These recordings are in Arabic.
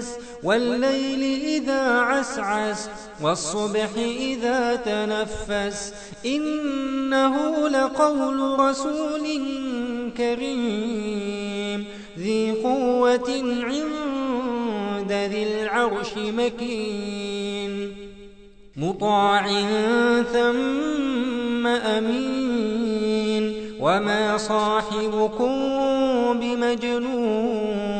الكنس والليل إذا عسعس والصبح إذا تنفس. إنه لقول رسول كريم ذي قوة عند ذي العرش مكين. مطاع ثم أمين. وما صاحبكم بمجنون.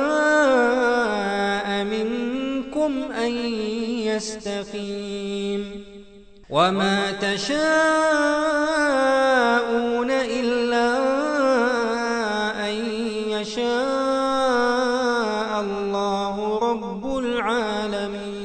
يستقيم وما تشاءون إلا أن يشاء الله رب العالمين